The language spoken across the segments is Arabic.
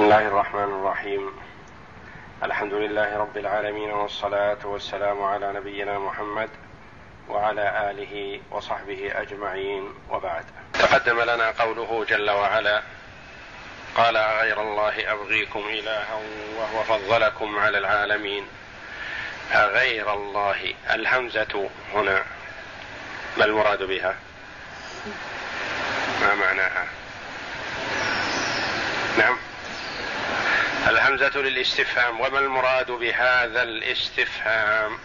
بسم الله الرحمن الرحيم الحمد لله رب العالمين والصلاة والسلام على نبينا محمد وعلى آله وصحبه أجمعين وبعد تقدم لنا قوله جل وعلا قال غير الله أبغيكم إلها وهو فضلكم على العالمين أغير الله الهمزة هنا ما المراد بها؟ ما معناها؟ نعم الهمزة للاستفهام وما المراد بهذا الاستفهام؟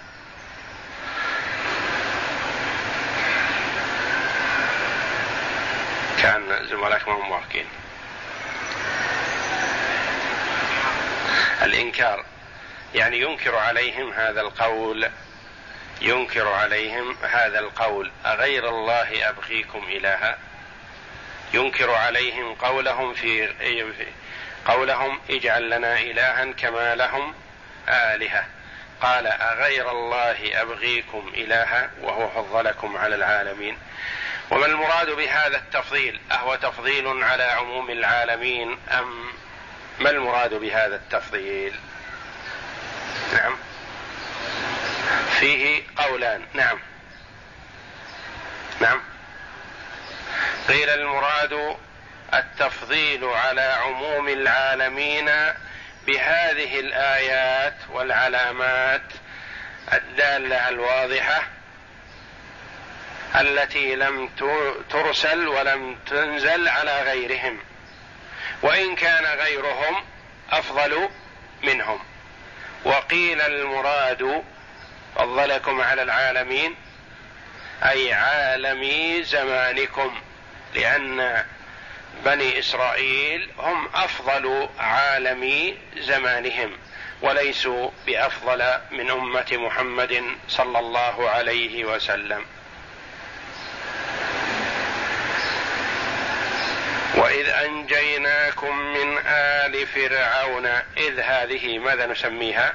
كان زملائك ما هم واقين الإنكار يعني ينكر عليهم هذا القول ينكر عليهم هذا القول. أغير الله أبغيكم إلها؟ ينكر عليهم قولهم في قولهم اجعل لنا إلها كما لهم آلهة. قال أغير الله أبغيكم إلها وهو فضلكم على العالمين. وما المراد بهذا التفضيل؟ أهو تفضيل على عموم العالمين أم ما المراد بهذا التفضيل؟ نعم. فيه قولان. نعم. نعم. قيل المراد التفضيل على عموم العالمين بهذه الآيات والعلامات الدالة الواضحة التي لم ترسل ولم تنزل على غيرهم وإن كان غيرهم أفضل منهم. وقيل المراد فضلكم على العالمين أي عالمي زمانكم لأن بني إسرائيل هم أفضل عالمي زمانهم وليسوا بأفضل من أمة محمد صلى الله عليه وسلم. وإذ أنجيناكم من آل فرعون إذ هذه ماذا نسميها؟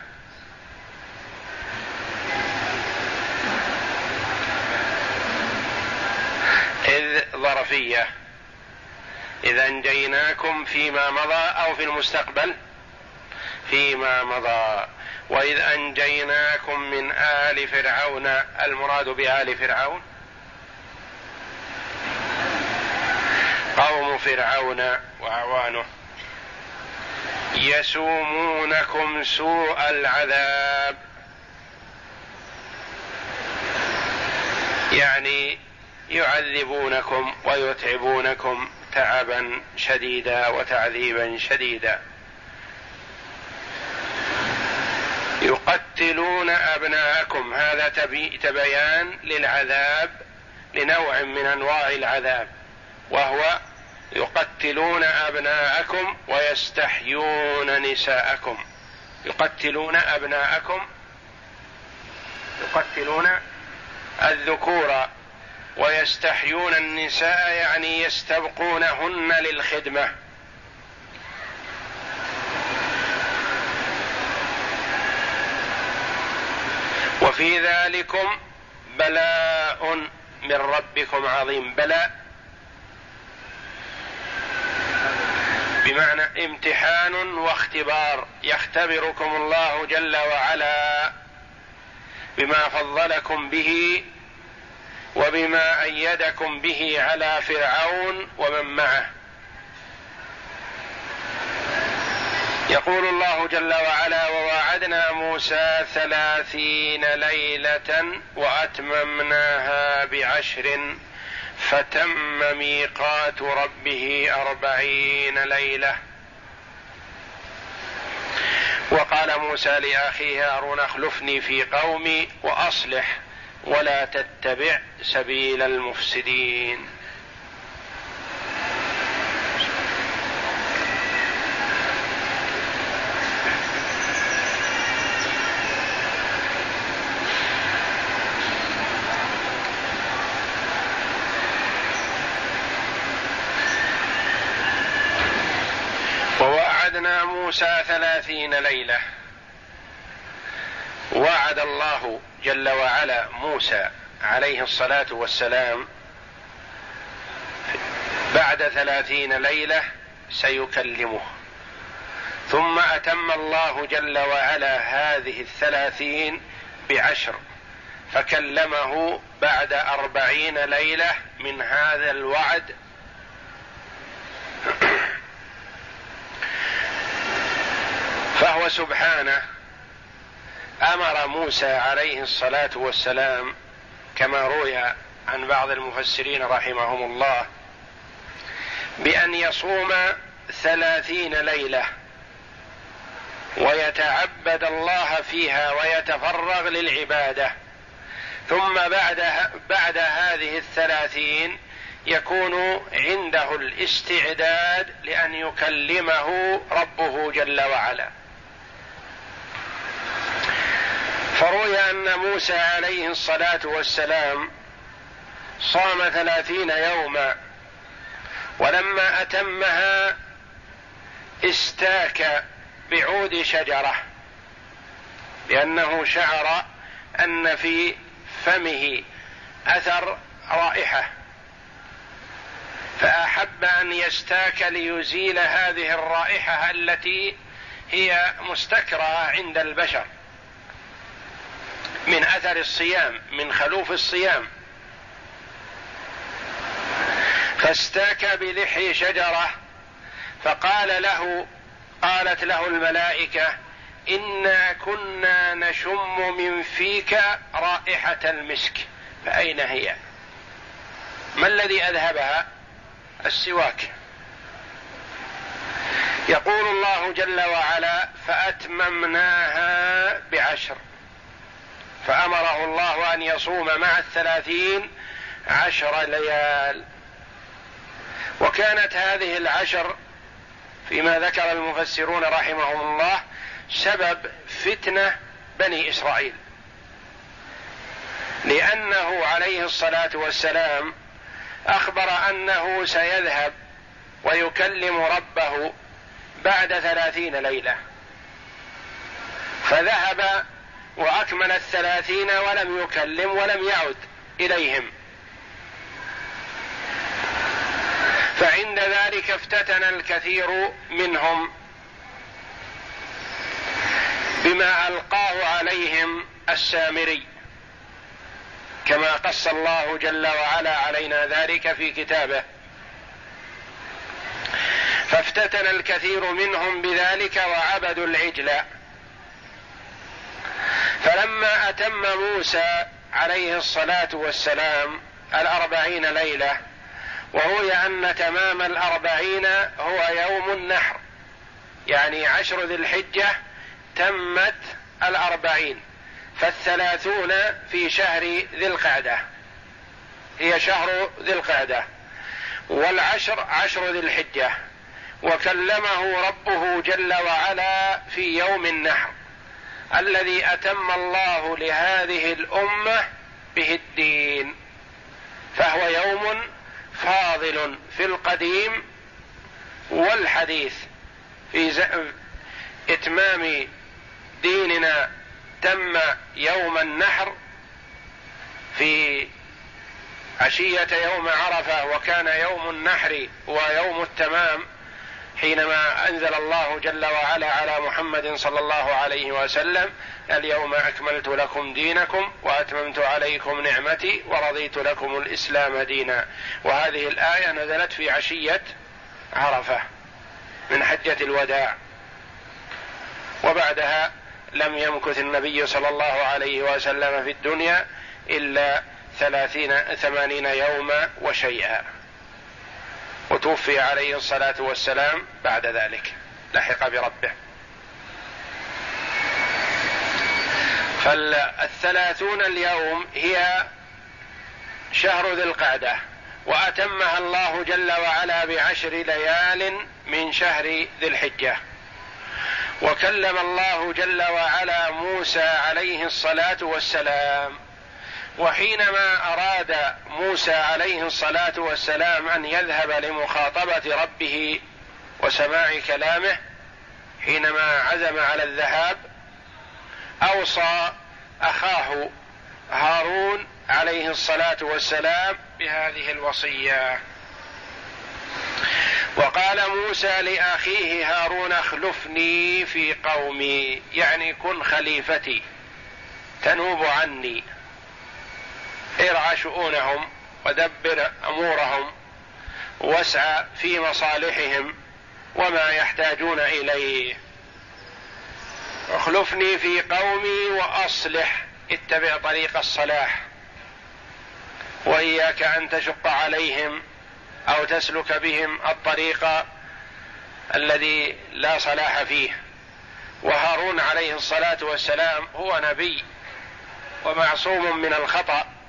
إذ ظرفية. إذا أنجيناكم فيما مضى أو في المستقبل فيما مضى. وإذ أنجيناكم من آل فرعون المراد بآل فرعون؟ قوم فرعون وأعوانه. يسومونكم سوء العذاب. يعني يعذبونكم ويتعبونكم. تعبا شديدا وتعذيبا شديدا. يقتلون أبناءكم. هذا تبيان للعذاب لنوع من أنواع العذاب وهو يقتلون أبناءكم ويستحيون نساءكم. يقتلون أبناءكم يقتلون الذكور. ويستحيون النساء يعني يستبقونهن للخدمة. وفي ذلكم بلاء من ربكم عظيم. بلاء. بمعنى امتحان واختبار. يختبركم الله جل وعلا بما فضلكم به وبما أيدكم به على فرعون ومن معه. يقول الله جل وعلا وواعدنا موسى ثلاثين ليلة وأتممناها بعشر فتم ميقات ربه أربعين ليلة. وقال موسى لأخيه هارون اخلفني في قومي وأصلح. ولا تتبع سبيل المفسدين. موسى ثلاثين ليلة. وعد الله جل وعلا موسى عليه الصلاة والسلام بعد ثلاثين ليلة سيكلمه. ثم أتم الله جل وعلا هذه الثلاثين بعشر فكلمه بعد أربعين ليلة من هذا الوعد. فهو سبحانه أمر موسى عليه الصلاة والسلام كما روي عن بعض المفسرين رحمهم الله بأن يصوم ثلاثين ليلة ويتعبد الله فيها ويتفرغ للعبادة ثم بعد بعد هذه الثلاثين يكون عنده الاستعداد لأن يكلمه ربه جل وعلا. فروي أن موسى عليه الصلاة والسلام صام ثلاثين يوما ولما أتمها استاك بعود شجرة لأنه شعر أن في فمه أثر رائحة. فأحب أن يستاك ليزيل هذه الرائحة التي هي مستكرهه عند البشر. من أثر الصيام من خلوف الصيام. فاستاك بلحي شجرة فقال له قالت له الملائكة إنا كنا نشم من فيك رائحة المسك. فأين هي؟ ما الذي أذهبها؟ السواك. يقول الله جل وعلا فأتممناها بعشر. فأمره الله أن يصوم مع الثلاثين عشر ليال. وكانت هذه العشر فيما ذكر المفسرون رحمهم الله سبب فتنة بني إسرائيل. لأنه عليه الصلاة والسلام أخبر أنه سيذهب ويكلم ربه بعد ثلاثين ليلة. فذهب وأكمل الثلاثين ولم يكلم ولم يعد إليهم. فعند ذلك افتتن الكثير منهم بما ألقاه عليهم السامري. كما قص الله جل وعلا علينا ذلك في كتابه. فافتتن الكثير منهم بذلك وعبدوا العجل. فلما أتم موسى عليه الصلاة والسلام الأربعين ليلة وروي أن تمام الأربعين هو يوم النحر يعني عشر ذي الحجة تمت الأربعين فالثلاثون في شهر ذي القعدة هي شهر ذي القعدة والعشر عشر ذي الحجة وكلمه ربه جل وعلا في يوم النحر. الذي أتم الله لهذه الأمة به الدين فهو يوم فاضل في القديم والحديث في إتمام ديننا تم يوم النحر في عشية يوم عرفة وكان يوم النحر ويوم التمام. حينما أنزل الله جل وعلا على محمد صلى الله عليه وسلم اليوم أكملت لكم دينكم وأتممت عليكم نعمتي ورضيت لكم الإسلام دينا. وهذه الآية نزلت في عشية عرفة من حجة الوداع. وبعدها لم يمكث النبي صلى الله عليه وسلم في الدنيا إلا ثلاثين ثمانين يوما وشيئا. وتوفي عليه الصلاة والسلام بعد ذلك. لحق بربه فالثلاثون اليوم هي شهر ذي القعدة وأتمها الله جل وعلا بعشر ليال من شهر ذي الحجة. وكلم الله جل وعلا موسى عليه الصلاة والسلام وحينما أراد موسى عليه الصلاة والسلام أن يذهب لمخاطبة ربه وسماع كلامه حينما عزم على الذهاب أوصى أخاه هارون عليه الصلاة والسلام بهذه الوصية. وقال موسى لأخيه هارون اخلفني في قومي يعني كن خليفتي تنوب عني. ارعى شؤونهم ودبر أمورهم واسعى في مصالحهم وما يحتاجون إليه. اخلفني في قومي وأصلح اتبع طريق الصلاح. وإياك أن تشق عليهم أو تسلك بهم الطريق الذي لا صلاح فيه. وهارون عليه الصلاة والسلام هو نبي ومعصوم من الخطأ.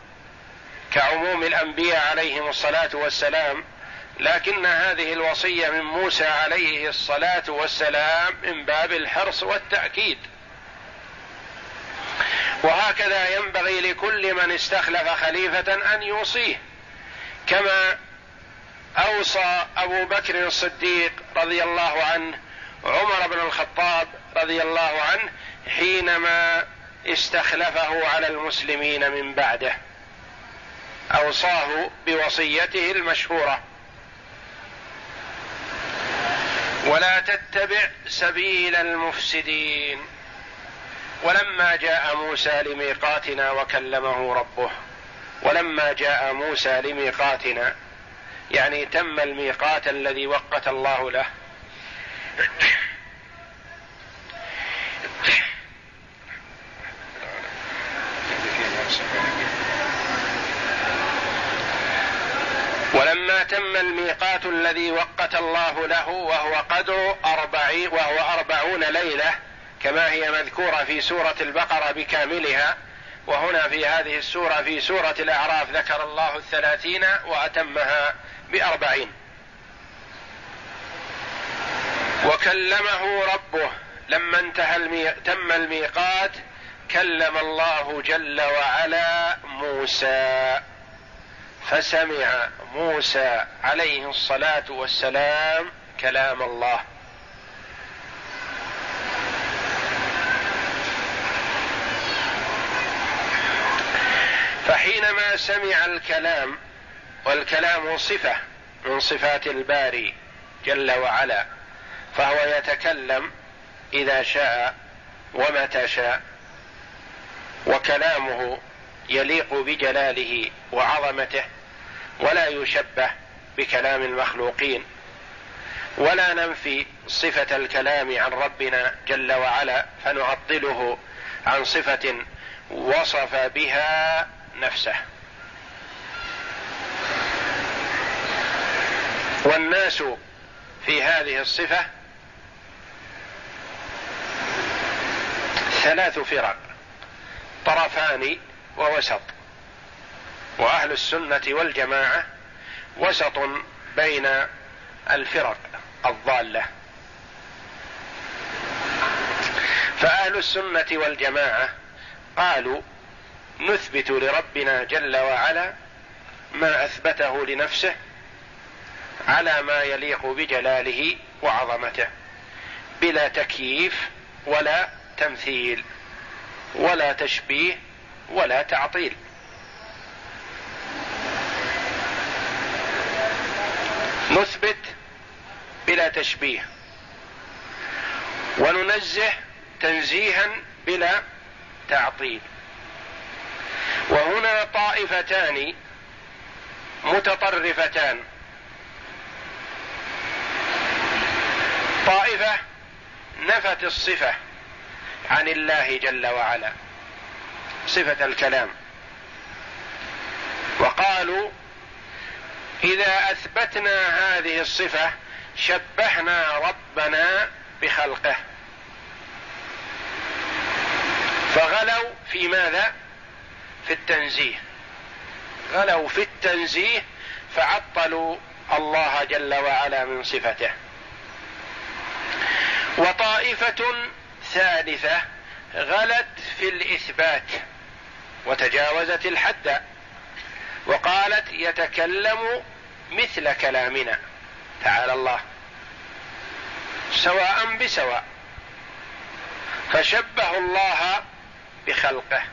كعموم الأنبياء عليهم الصلاة والسلام لكن هذه الوصية من موسى عليه الصلاة والسلام من باب الحرص والتأكيد. وهكذا ينبغي لكل من استخلف خليفة أن يوصيه كما أوصى أبو بكر الصديق رضي الله عنه عمر بن الخطاب رضي الله عنه حينما استخلفه على المسلمين من بعده. اوصاه بوصيته المشهوره ولا تتبع سبيل المفسدين ولما جاء موسى لميقاتنا وكلمه ربه ولما جاء موسى لميقاتنا يعني تم الميقات الذي وقت الله له ولما تم الميقات الذي وقت الله له وهو قدر أربعين وهو أربعون ليلة كما هي مذكورة في سورة البقرة بكاملها وهنا في هذه السورة في سورة الأعراف ذكر الله الثلاثين وأتمها بأربعين. وكلمه ربه لما انتهى المي... تم الميقات كلم الله جل وعلا موسى. فسمع موسى عليه الصلاة والسلام كلام الله. فحينما سمع الكلام والكلام صفة من صفات الباري جل وعلا فهو يتكلم إذا شاء ومتى شاء وكلامه يليق بجلاله وعظمته. ولا يشبه بكلام المخلوقين ولا ننفي صفة الكلام عن ربنا جل وعلا فنعطله عن صفة وصف بها نفسه. والناس في هذه الصفة ثلاث فرق طرفان ووسط. وأهل السنة والجماعة وسط بين الفرق الضالة. فأهل السنة والجماعة قالوا نثبت لربنا جل وعلا ما أثبته لنفسه على ما يليق بجلاله وعظمته بلا تكييف ولا تمثيل ولا تشبيه ولا تعطيل. نثبت بلا تشبيه. وننزه تنزيها بلا تعطيل. وهنا طائفتان متطرفتان. طائفة نفت الصفة عن الله جل وعلا صفة الكلام. وقالوا إذا أثبتنا هذه الصفة شبهنا ربنا بخلقه. فغلوا في ماذا؟ في التنزيه. غلوا في التنزيه فعطلوا الله جل وعلا من صفته. وطائفة ثالثة غلت في الإثبات وتجاوزت الحد. وقالت يتكلم مثل كلامنا. تعالى الله. سواء بسواء. فشبهوا الله بخلقه.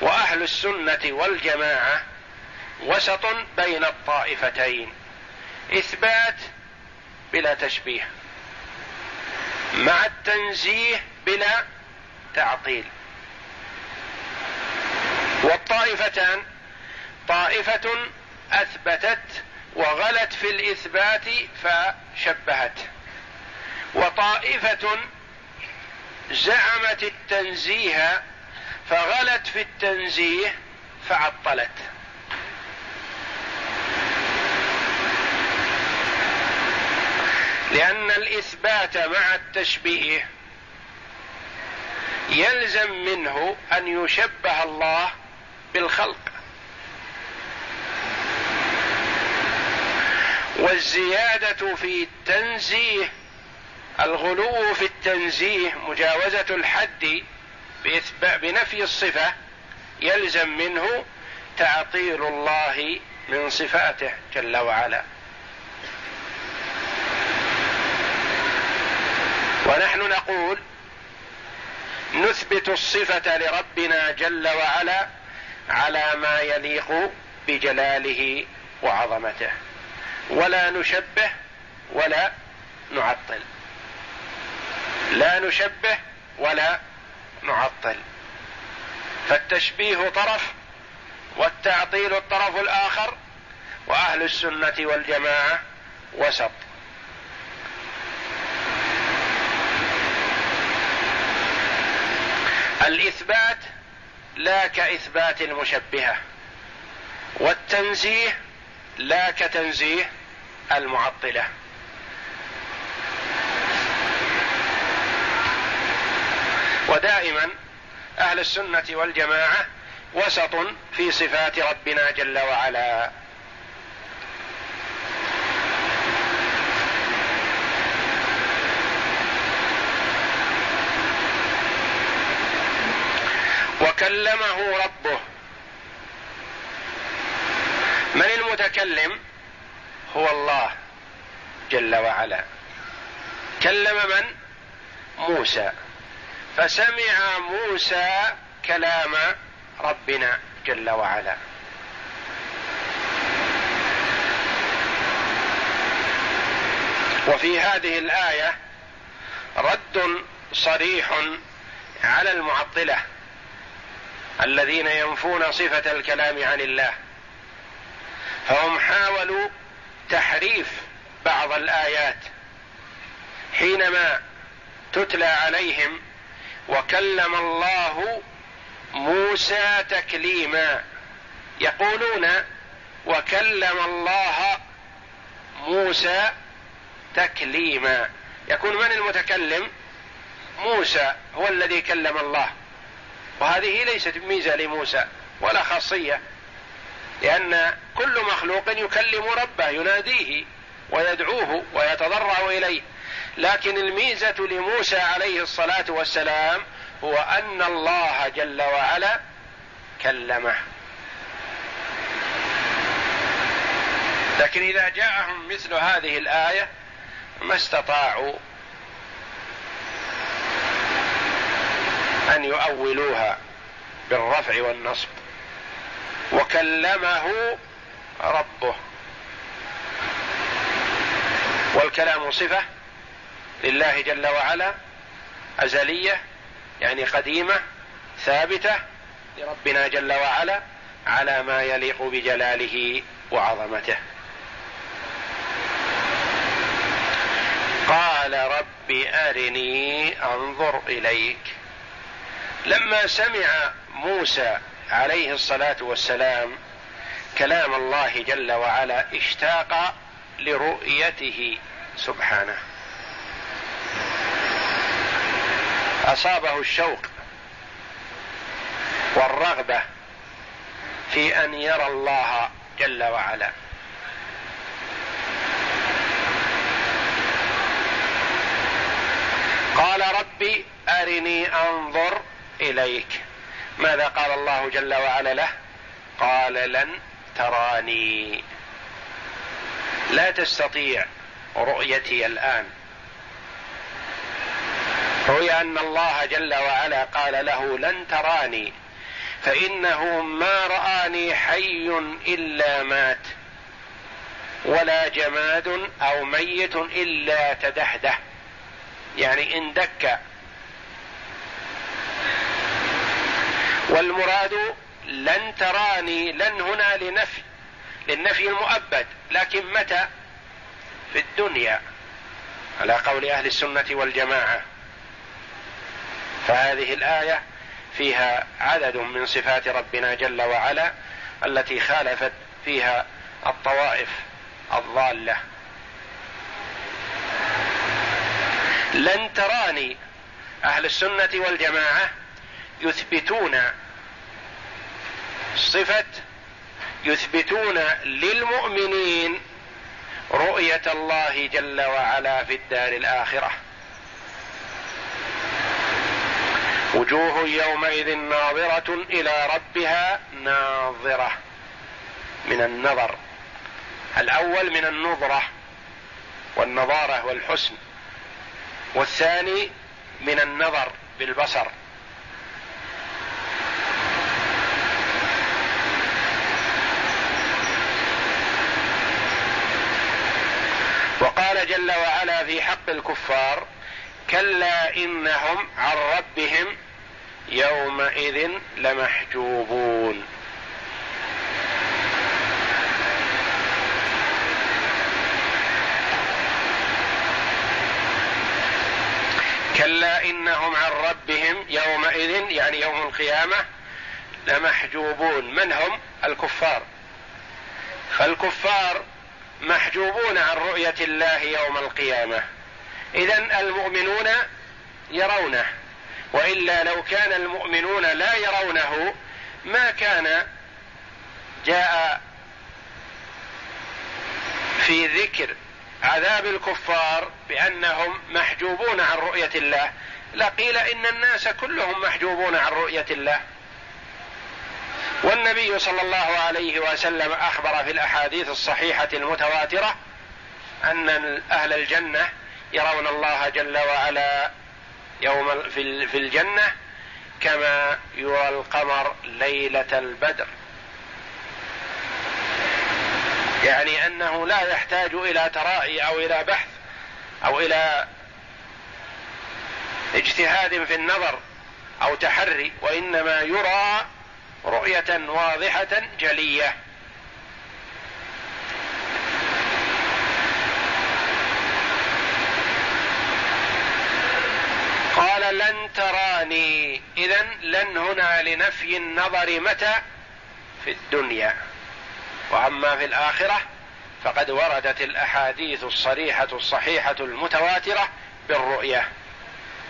وأهل السنة والجماعة وسط بين الطائفتين. إثبات بلا تشبيه. مع التنزيه بلا تعطيل. والطائفتان طائفة أثبتت وغلت في الإثبات فشبهت. وطائفة زعمت التنزيه فغلت في التنزيه فعطلت. لأن الإثبات مع التشبيه يلزم منه أن يشبه الله بالخلق. والزيادة في التنزيه الغلو في التنزيه مجاوزة الحد بنفي الصفة يلزم منه تعطيل الله من صفاته جل وعلا. ونحن نقول نثبت الصفة لربنا جل وعلا على ما يليق بجلاله وعظمته. ولا نشبه ولا نعطل. لا نشبه ولا نعطل. فالتشبيه طرف والتعطيل الطرف الآخر وأهل السنة والجماعة وسط. الإثبات لا كإثبات المشبهة والتنزيه لا كتنزيه المعطلة. ودائما أهل السنة والجماعة وسط في صفات ربنا جل وعلا. وكلمه ربه. من المتكلم؟ هو الله جل وعلا. كلم من؟ موسى. فسمع موسى كلام ربنا جل وعلا. وفي هذه الآية رد صريح على المعطلة الذين ينفون صفة الكلام عن الله. فهم حاولوا تحريف بعض الآيات حينما تتلى عليهم وكلم الله موسى تكليما. يقولون وكلم الله موسى تكليما. يكون من المتكلم؟ موسى هو الذي كلم الله. وهذه ليست ميزة لموسى ولا خاصية. لأن كل مخلوق يكلم ربه يناديه ويدعوه ويتضرع إليه. لكن الميزة لموسى عليه الصلاة والسلام هو أن الله جل وعلا كلمه. لكن إذا جاءهم مثل هذه الآية ما استطاعوا أن يؤولوها بالرفع والنصب. وكلمه ربه. والكلام صفة لله جل وعلا أزلية يعني قديمة ثابتة لربنا جل وعلا على ما يليق بجلاله وعظمته. قال رب أرني أنظر إليك. لما سمع موسى عليه الصلاة والسلام كلام الله جل وعلا اشتاق لرؤيته. سبحانه. أصابه الشوق والرغبة في أن يرى الله جل وعلا. قال ربي أرني أنظر إليك. ماذا قال الله جل وعلا له؟ قال لن تراني. لا تستطيع رؤيتي الآن. روي أن الله جل وعلا قال له لن تراني فإنه ما رآني حي إلا مات ولا جماد أو ميت إلا تدهده. يعني إن دك والمراد لن تراني لن هنا لنفي للنفي المؤبد لكن متى؟ في الدنيا. على قول أهل السنة والجماعة. فهذه الآية فيها عدد من صفات ربنا جل وعلا التي خالفت فيها الطوائف الضالة. لن تراني أهل السنة والجماعة يثبتون صفة يثبتون للمؤمنين رؤية الله جل وعلا في الدار الآخرة. وجوه يومئذ ناظرة إلى ربها ناظرة. من النظر. الأول من النظرة والنظارة والحسن. والثاني من النظر بالبصر. جل وعلا في حق الكفار كلا إنهم عن ربهم يومئذ لمحجوبون. كلا إنهم عن ربهم يومئذ يعني يوم القيامة لمحجوبون. من هم؟ الكفار. فالكفار محجوبون عن رؤية الله يوم القيامة. اذا المؤمنون يرونه وإلا لو كان المؤمنون لا يرونه ما كان جاء في ذكر عذاب الكفار بأنهم محجوبون عن رؤية الله. لقيل إن الناس كلهم محجوبون عن رؤية الله. والنبي صلى الله عليه وسلم أخبر في الأحاديث الصحيحة المتواترة أن أهل الجنة يرون الله جل وعلا يوم في الجنة كما يرى القمر ليلة البدر. يعني أنه لا يحتاج إلى ترائي أو إلى بحث أو إلى اجتهاد في النظر أو تحري وإنما يرى رؤية واضحة جلية. قال لن تراني. اذا لن هنا لنفي النظر متى؟ في الدنيا. وأما في الآخرة فقد وردت الأحاديث الصريحة الصحيحة المتواترة بالرؤية.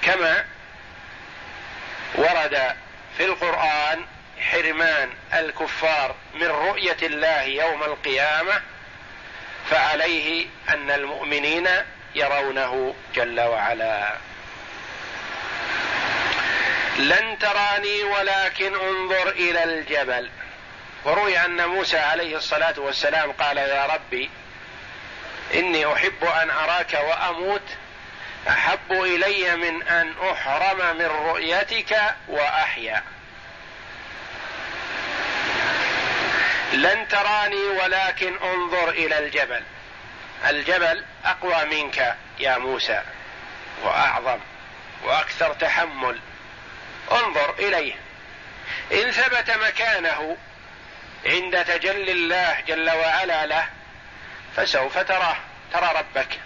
كما ورد في القرآن حرمان الكفار من رؤية الله يوم القيامة فعليه أن المؤمنين يرونه جل وعلا. لن تراني ولكن انظر إلى الجبل. وروي أن موسى عليه الصلاة والسلام قال يا ربي إني أحب أن أراك وأموت أحب إلي من أن أحرم من رؤيتك وأحيا. لن تراني ولكن انظر إلى الجبل. الجبل أقوى منك يا موسى وأعظم وأكثر تحمل. انظر إليه. إن ثبت مكانه عند تجلي الله جل وعلا له فسوف تراه ترى ربك.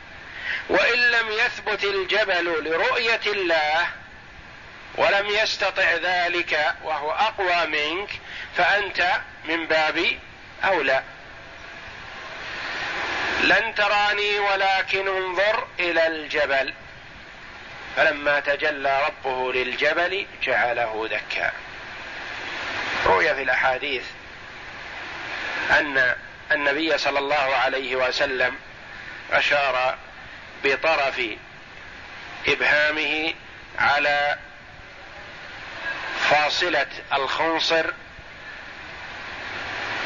وإن لم يثبت الجبل لرؤية الله ولم يستطع ذلك وهو أقوى منك فأنت من باب أولى. لن تراني ولكن انظر إلى الجبل. فلما تجلى ربه للجبل جعله دكا روي في الأحاديث أن النبي صلى الله عليه وسلم أشار بطرف إبهامه على فاصلة الخنصر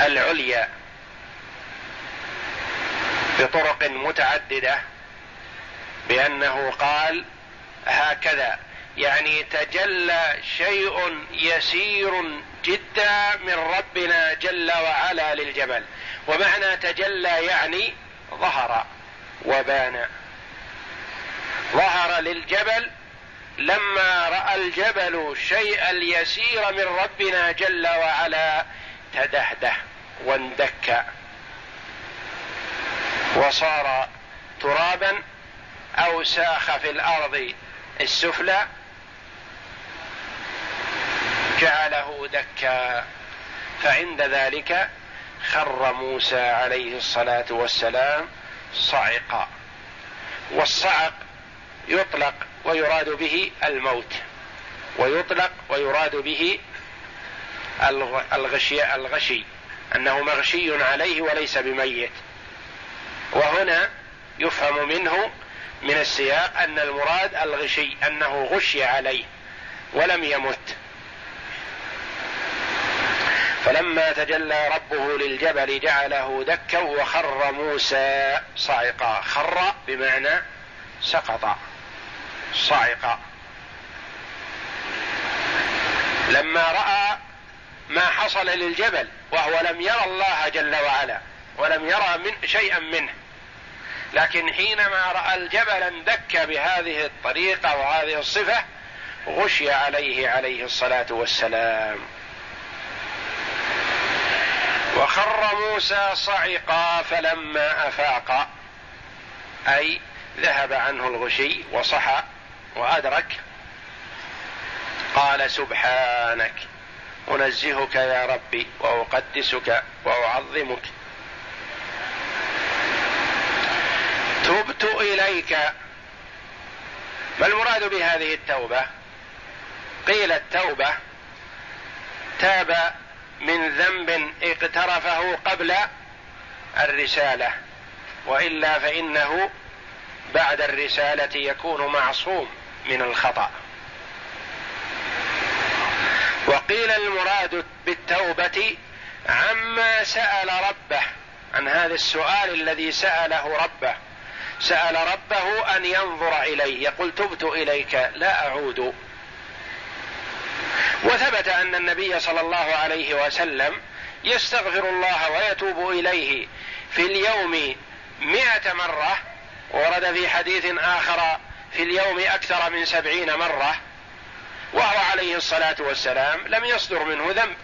العليا بطرق متعددة بأنه قال هكذا يعني تجلى شيء يسير جدا من ربنا جل وعلا للجبل ومعنى تجلى يعني ظهر وبان ظهر للجبل لما رأى الجبل شيئا اليسير من ربنا جل وعلا تدهده واندك. وصار ترابا أو ساخ في الأرض السفلى. جعله دكا. فعند ذلك خر موسى عليه الصلاة والسلام صعقا. والصعق يطلق ويراد به الموت. ويطلق ويراد به الغشي الغشي. أنه مغشي عليه وليس بميت. وهنا يفهم منه من السياق أن المراد الغشي أنه غشي عليه ولم يمت. فلما تجلى ربه للجبل جعله دكا وخر موسى صعقا خر بمعنى سقط. صعقا لما رأى ما حصل للجبل وهو لم يرى الله جل وعلا ولم يرى من شيئا منه لكن حينما رأى الجبل اندك بهذه الطريقة وهذه الصفة غشي عليه عليه الصلاة والسلام. وخر موسى صعقا فلما أفاق أي ذهب عنه الغشي وصحى. وأدرك. قال سبحانك أنزهك يا ربي وأقدسك وأعظمك. تبت إليك. ما المراد بهذه التوبة؟ قيل التوبة تاب من ذنب اقترفه قبل الرسالة وإلا فإنه بعد الرسالة يكون معصوم. من الخطأ. وقيل المراد بالتوبة عما سأل ربه عن هذا السؤال الذي سأله ربه. سأل ربه أن ينظر اليه يقول تبت إليك لا أعود. وثبت أن النبي صلى الله عليه وسلم يستغفر الله ويتوب إليه في اليوم مائه مرة. ورد في حديث آخر في اليوم أكثر من سبعين مرة وهو عليه الصلاة والسلام لم يصدر منه ذنب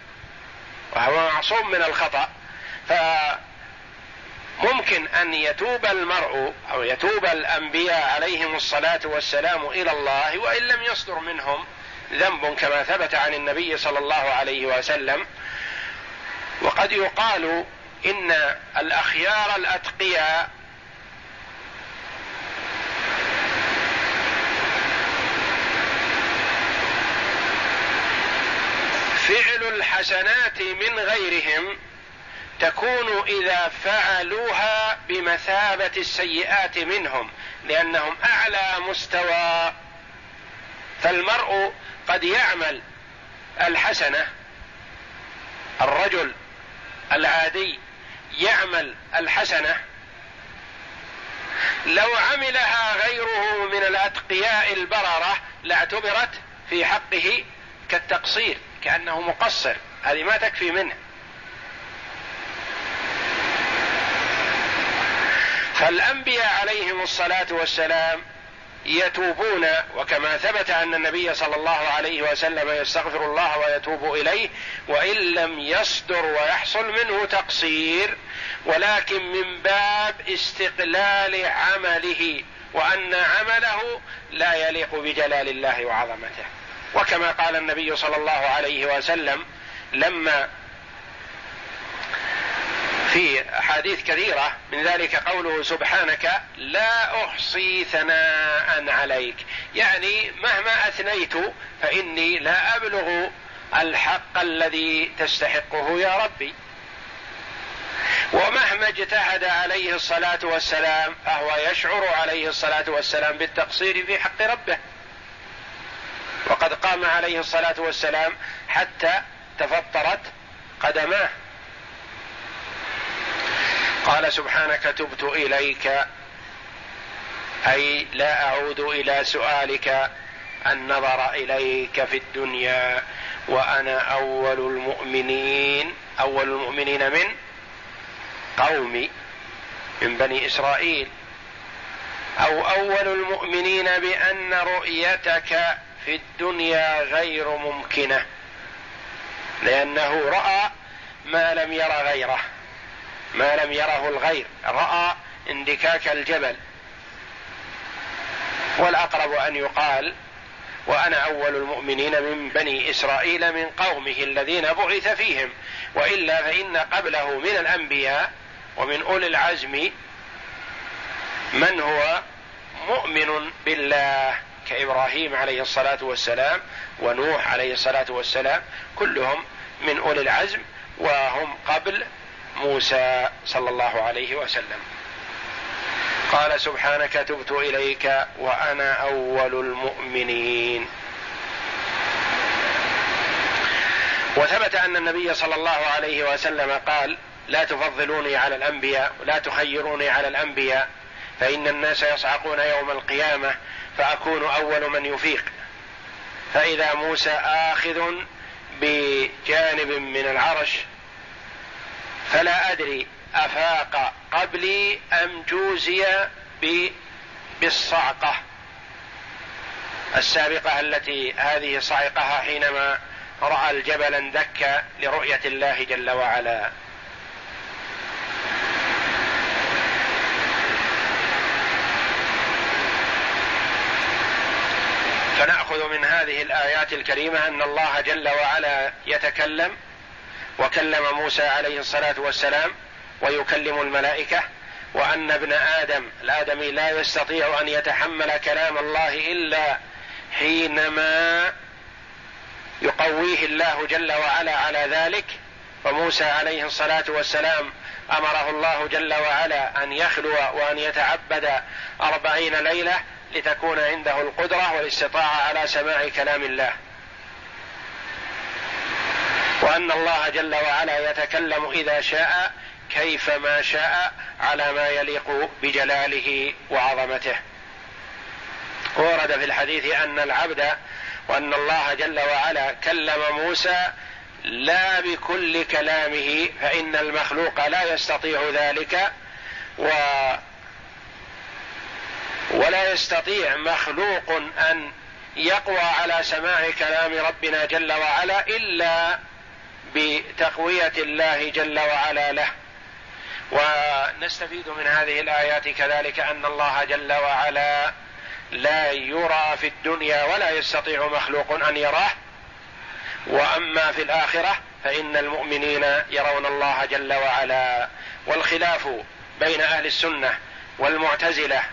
وهو معصوم من الخطأ. فممكن أن يتوب المرء أو يتوب الأنبياء عليهم الصلاة والسلام إلى الله وإن لم يصدر منهم ذنب كما ثبت عن النبي صلى الله عليه وسلم. وقد يقال إن الأخيار الأتقياء الحسنات من غيرهم تكون إذا فعلوها بمثابة السيئات منهم لأنهم أعلى مستوى. فالمرء قد يعمل الحسنة الرجل العادي يعمل الحسنة. لو عملها غيره من الأتقياء البررة لاعتبرت في حقه كالتقصير. كأنه مقصر. هذه ما تكفي منه. فالأنبياء عليهم الصلاة والسلام يتوبون وكما ثبت أن النبي صلى الله عليه وسلم يستغفر الله ويتوب إليه وإن لم يصدر ويحصل منه تقصير ولكن من باب استقلال عمله وأن عمله لا يليق بجلال الله وعظمته. وكما قال النبي صلى الله عليه وسلم لما في أحاديث كثيرة من ذلك قوله سبحانك لا أحصي ثناء عليك. يعني مهما أثنيت فإني لا أبلغ الحق الذي تستحقه يا ربي. ومهما اجتهد عليه الصلاة والسلام فهو يشعر عليه الصلاة والسلام بالتقصير في حق ربه. وقد قام عليه الصلاة والسلام حتى تفطرت قدماه. قال سبحانك تبت إليك أي لا أعود إلى سؤالك النظر إليك في الدنيا وأنا أول المؤمنين. أول المؤمنين من قومي من بني إسرائيل. أو أول المؤمنين بأن رؤيتك في الدنيا غير ممكنة لأنه رأى ما لم ير غيره ما لم يره الغير رأى اندكاك الجبل. والأقرب أن يقال وأنا أول المؤمنين من بني إسرائيل من قومه الذين بعث فيهم وإلا فإن قبله من الأنبياء ومن أولي العزم من هو مؤمن بالله. كإبراهيم عليه الصلاة والسلام ونوح عليه الصلاة والسلام كلهم من أولي العزم وهم قبل موسى صلى الله عليه وسلم. قال سبحانك تبت إليك وأنا أول المؤمنين. وثبت أن النبي صلى الله عليه وسلم قال لا تفضلوني على الأنبياء لا تخيروني على الأنبياء فإن الناس يصعقون يوم القيامة فأكون أول من يفيق. فإذا موسى آخذ بجانب من العرش فلا أدري أفاق قبلي أم جوزي بالصعقة. السابقة التي هذه صعقها حينما رأى الجبل اندك لرؤية الله جل وعلا. فنأخذ من هذه الآيات الكريمة أن الله جل وعلا يتكلم وكلم موسى عليه الصلاة والسلام ويكلم الملائكة وأن ابن آدم الآدمي لا يستطيع أن يتحمل كلام الله إلا حينما يقويه الله جل وعلا على ذلك. وموسى عليه الصلاة والسلام أمره الله جل وعلا أن يخلو وأن يتعبد أربعين ليلة لتكون عنده القدرة والاستطاعة على سماع كلام الله. وأن الله جل وعلا يتكلم إذا شاء كيفما شاء على ما يليق بجلاله وعظمته. ورد في الحديث أن العبد وأن الله جل وعلا كلم موسى لا بكل كلامه فإن المخلوق لا يستطيع ذلك و ولا يستطيع مخلوق أن يقوى على سماع كلام ربنا جل وعلا إلا بتقوية الله جل وعلا له. ونستفيد من هذه الآيات كذلك أن الله جل وعلا لا يرى في الدنيا ولا يستطيع مخلوق أن يراه. وأما في الآخرة فإن المؤمنين يرون الله جل وعلا والخلاف بين أهل السنة والمعتزلة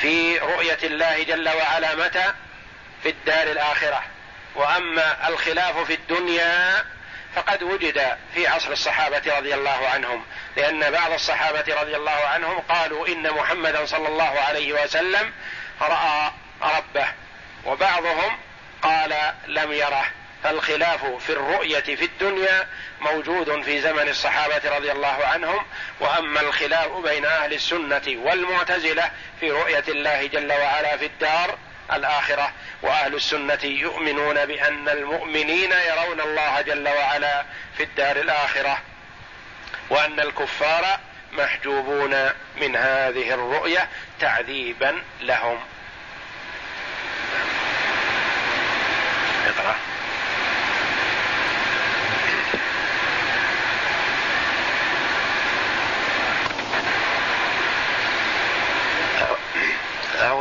في رؤية الله جل وعلا متى؟ في الدار الآخرة. وأما الخلاف في الدنيا فقد وجد في عصر الصحابة رضي الله عنهم لأن بعض الصحابة رضي الله عنهم قالوا إن محمدا صلى الله عليه وسلم رأى ربه وبعضهم قال لم يره. فالخلاف في الرؤية في الدنيا موجود في زمن الصحابة رضي الله عنهم وأما الخلاف بين أهل السنة والمعتزلة في رؤية الله جل وعلا في الدار الآخرة. وأهل السنة يؤمنون بأن المؤمنين يرون الله جل وعلا في الدار الآخرة وأن الكفار محجوبون من هذه الرؤية تعذيبا لهم. اقرأ.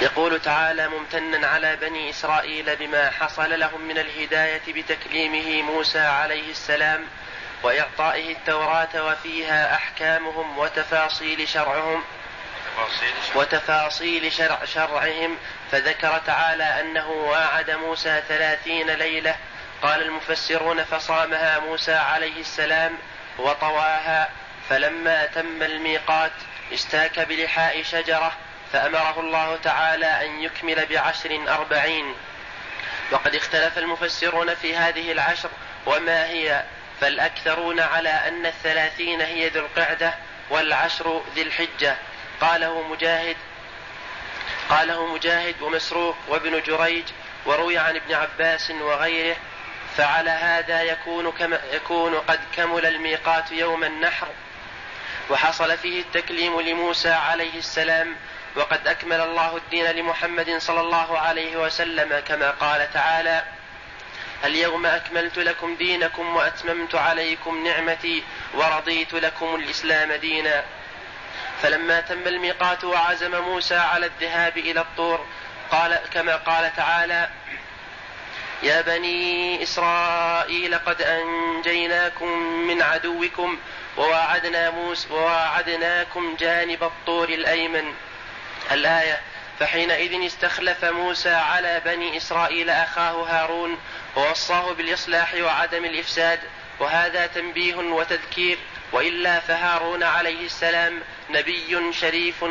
يقول تعالى ممتنا على بني إسرائيل بما حصل لهم من الهداية بتكليمه موسى عليه السلام وإعطائه التوراة وفيها أحكامهم وتفاصيل شرعهم وتفاصيل شرع شرعهم. فذكر تعالى أنه واعد موسى ثلاثين ليلة. قال المفسرون فصامها موسى عليه السلام وطواها. فلما أتم الميقات استاك بلحاء شجرة فأمره الله تعالى أن يكمل بعشر أربعين. وقد اختلف المفسرون في هذه العشر وما هي فالأكثرون على أن الثلاثين هي ذو القعدة والعشر ذي الحجة. قاله مجاهد قاله مجاهد ومسروق وابن جريج وروي عن ابن عباس وغيره فعلى هذا يكون كما يكون قد كمل الميقات يوم النحر. وحصل فيه التكليم لموسى عليه السلام وقد أكمل الله الدين لمحمد صلى الله عليه وسلم كما قال تعالى اليوم أكملت لكم دينكم وأتممت عليكم نعمتي ورضيت لكم الإسلام دينا. فلما تم الميقات وعزم موسى على الذهاب إلى الطور قال كما قال تعالى يا بني إسرائيل قد أنجيناكم من عدوكم وواعدنا موسى وواعدناكم جانب الطور الأيمن. الآية فحينئذ استخلف موسى على بني إسرائيل أخاه هارون ووصاه بالإصلاح وعدم الإفساد وهذا تنبيه وتذكير وإلا فهارون عليه السلام نبي شريف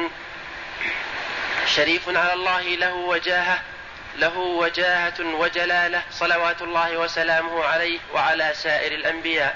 شريف على الله له وجاهة له وجاهة وجلالة صلوات الله وسلامه عليه وعلى سائر الأنبياء.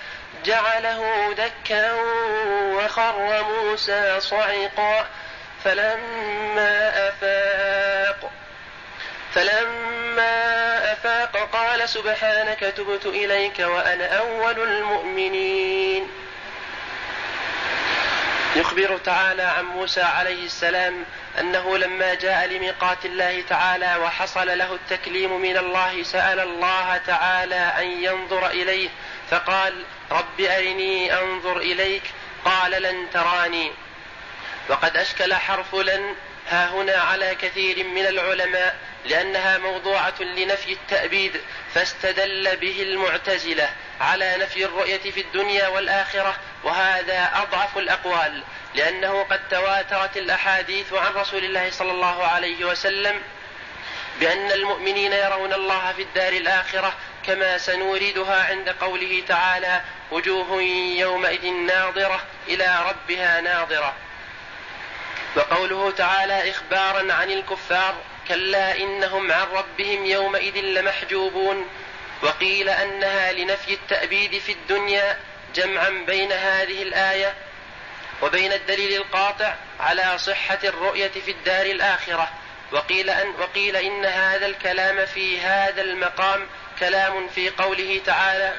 جعله دكا وخر موسى صعقا فلما أفاق فلما أفاق قال سبحانك تبت إليك وأنا أول المؤمنين. يخبر تعالى عن موسى عليه السلام أنه لما جاء لميقات الله تعالى وحصل له التكليم من الله سأل الله تعالى أن ينظر إليه فقال رب أرني أنظر إليك قال لن تراني. وقد أشكل حرف لن ها هنا على كثير من العلماء لأنها موضوعة لنفي التأبيد فاستدل به المعتزلة على نفي الرؤية في الدنيا والآخرة وهذا أضعف الأقوال لأنه قد تواترت الأحاديث عن رسول الله صلى الله عليه وسلم بأن المؤمنين يرون الله في الدار الآخرة كما سنوردها عند قوله تعالى وجوه يومئذ ناظرة إلى ربها ناظرة وقوله تعالى إخبارا عن الكفار كلا إنهم عن ربهم يومئذ لمحجوبون وقيل أنها لنفي التأبيد في الدنيا جمعا بين هذه الآية وبين الدليل القاطع على صحة الرؤية في الدار الآخرة. وقيل أن وقيل إن هذا الكلام في هذا المقام كلام في قوله تعالى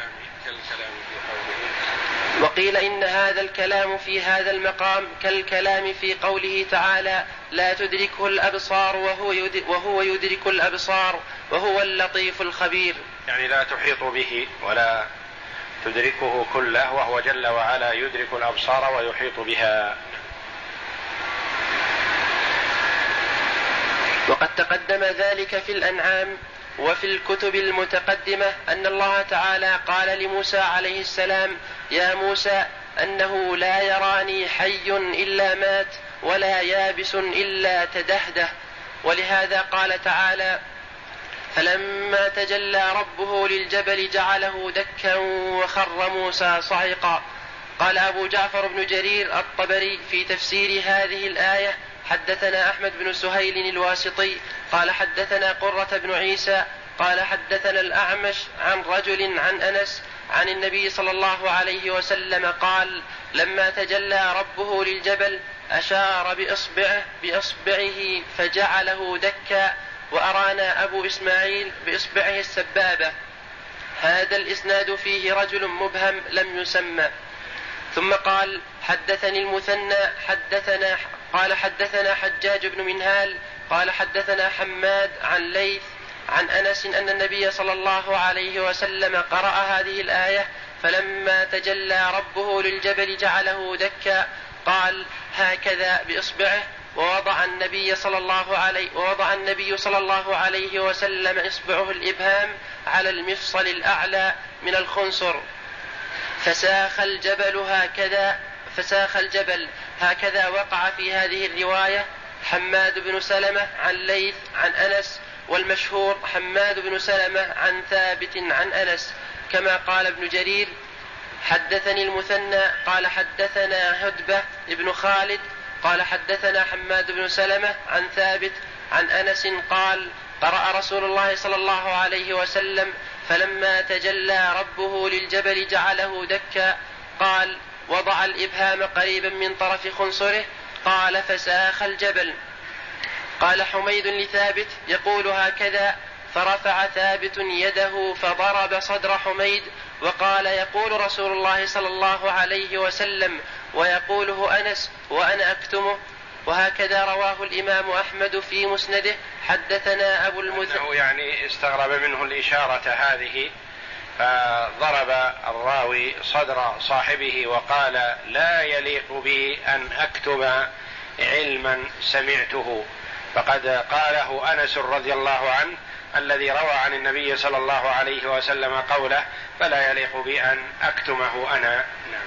وقيل إن هذا الكلام في هذا المقام كالكلام في قوله تعالى لا تدركه الأبصار وهو يدرك, وهو يدرك الأبصار وهو اللطيف الخبير. يعني لا تحيط به ولا تدركه كله وهو جل وعلا يدرك الأبصار ويحيط بها. وقد تقدم ذلك في الأنعام وفي الكتب المتقدمة أن الله تعالى قال لموسى عليه السلام يا موسى أنه لا يراني حي إلا مات ولا يابس إلا تدهده. ولهذا قال تعالى فلما تجلى ربه للجبل جعله دكا وخر موسى صعقا قال أبو جعفر بن جرير الطبري في تفسير هذه الآية حدثنا أحمد بن سهيل الواسطي قال حدثنا قرة بن عيسى قال حدثنا الأعمش عن رجل عن أنس عن النبي صلى الله عليه وسلم قال لما تجلى ربه للجبل أشار بإصبعه بإصبعه فجعله دكا وأرانا أبو إسماعيل بإصبعه السبابة. هذا الإسناد فيه رجل مبهم لم يسمى. ثم قال حدثني المثنى حدثنا قال حدثنا حجاج بن منهال قال حدثنا حماد عن ليث عن أنس أن النبي صلى الله عليه وسلم قرأ هذه الآية فلما تجلى ربه للجبل جعله دكا قال هكذا بإصبعه ووضع النبي صلى الله عليه ووضع النبي صلى الله عليه وسلم إصبعه الإبهام على المفصل الأعلى من الخنصر. فساخ الجبل هكذا فساخ الجبل هكذا وقع في هذه الرواية حماد بن سلمة عن ليث عن أنس والمشهور حماد بن سلمة عن ثابت عن أنس. كما قال ابن جرير حدثني المثنى قال حدثنا هدبة بن خالد قال حدثنا حماد بن سلمة عن ثابت عن أنس قال قرأ رسول الله صلى الله عليه وسلم فلما تجلى ربه للجبل جعله دكا قال وضع الإبهام قريبا من طرف خنصره قال فساخ الجبل. قال حميد لثابت يقول هكذا فرفع ثابت يده فضرب صدر حميد وقال يقول رسول الله صلى الله عليه وسلم ويقوله أنس وأنا أكتمه. وهكذا رواه الإمام أحمد في مسنده. حدثنا أبو المثنى يعني استغرب منه الإشارة هذه فضرب الراوي صدر صاحبه وقال لا يليق بي أن أكتب علما سمعته. فقد قاله أنس رضي الله عنه الذي روى عن النبي صلى الله عليه وسلم قوله فلا يليق بي أن أكتمه أنا. نعم.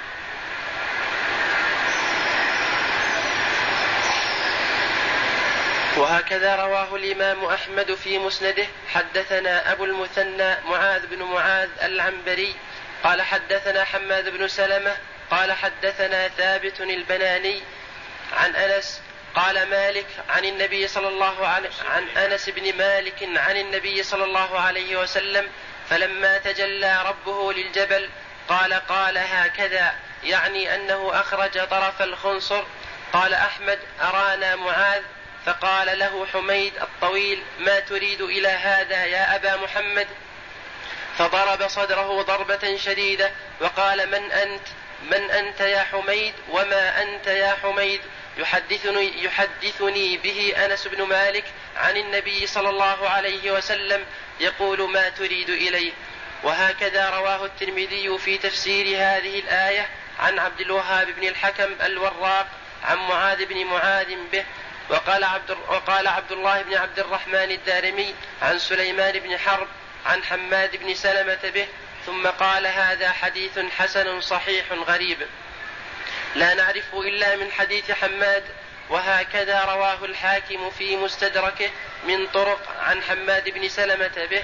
وهكذا رواه الإمام أحمد في مسنده. حدثنا أبو المثنى معاذ بن معاذ العنبري. قال حدثنا حماد بن سلمة. قال حدثنا ثابت البناني عن أنس. قال مالك عن النبي صلى الله عليه عن أنس بن مالك عن النبي صلى الله عليه وسلم فلما تجلى ربه للجبل قال قال هكذا يعني أنه أخرج طرف الخنصر. قال أحمد أرانا معاذ؟ فقال له حميد الطويل ما تريد إلى هذا يا أبا محمد؟ فضرب صدره ضربة شديدة وقال من أنت؟ من أنت يا حميد؟ وما أنت يا حميد؟ يحدثني يحدثني به أنس بن مالك عن النبي صلى الله عليه وسلم يقول ما تريد اليه وهكذا رواه الترمذي في تفسير هذه الآية عن عبد الوهاب بن الحكم الوراق عن معاذ بن معاذ به وقال عبد وقال عبد الله بن عبد الرحمن الدارمي عن سليمان بن حرب عن حماد بن سلمة به ثم قال هذا حديث حسن صحيح غريب. لا نعرف إلا من حديث حماد وهكذا رواه الحاكم في مستدركه من طرق عن حماد بن سلمة به.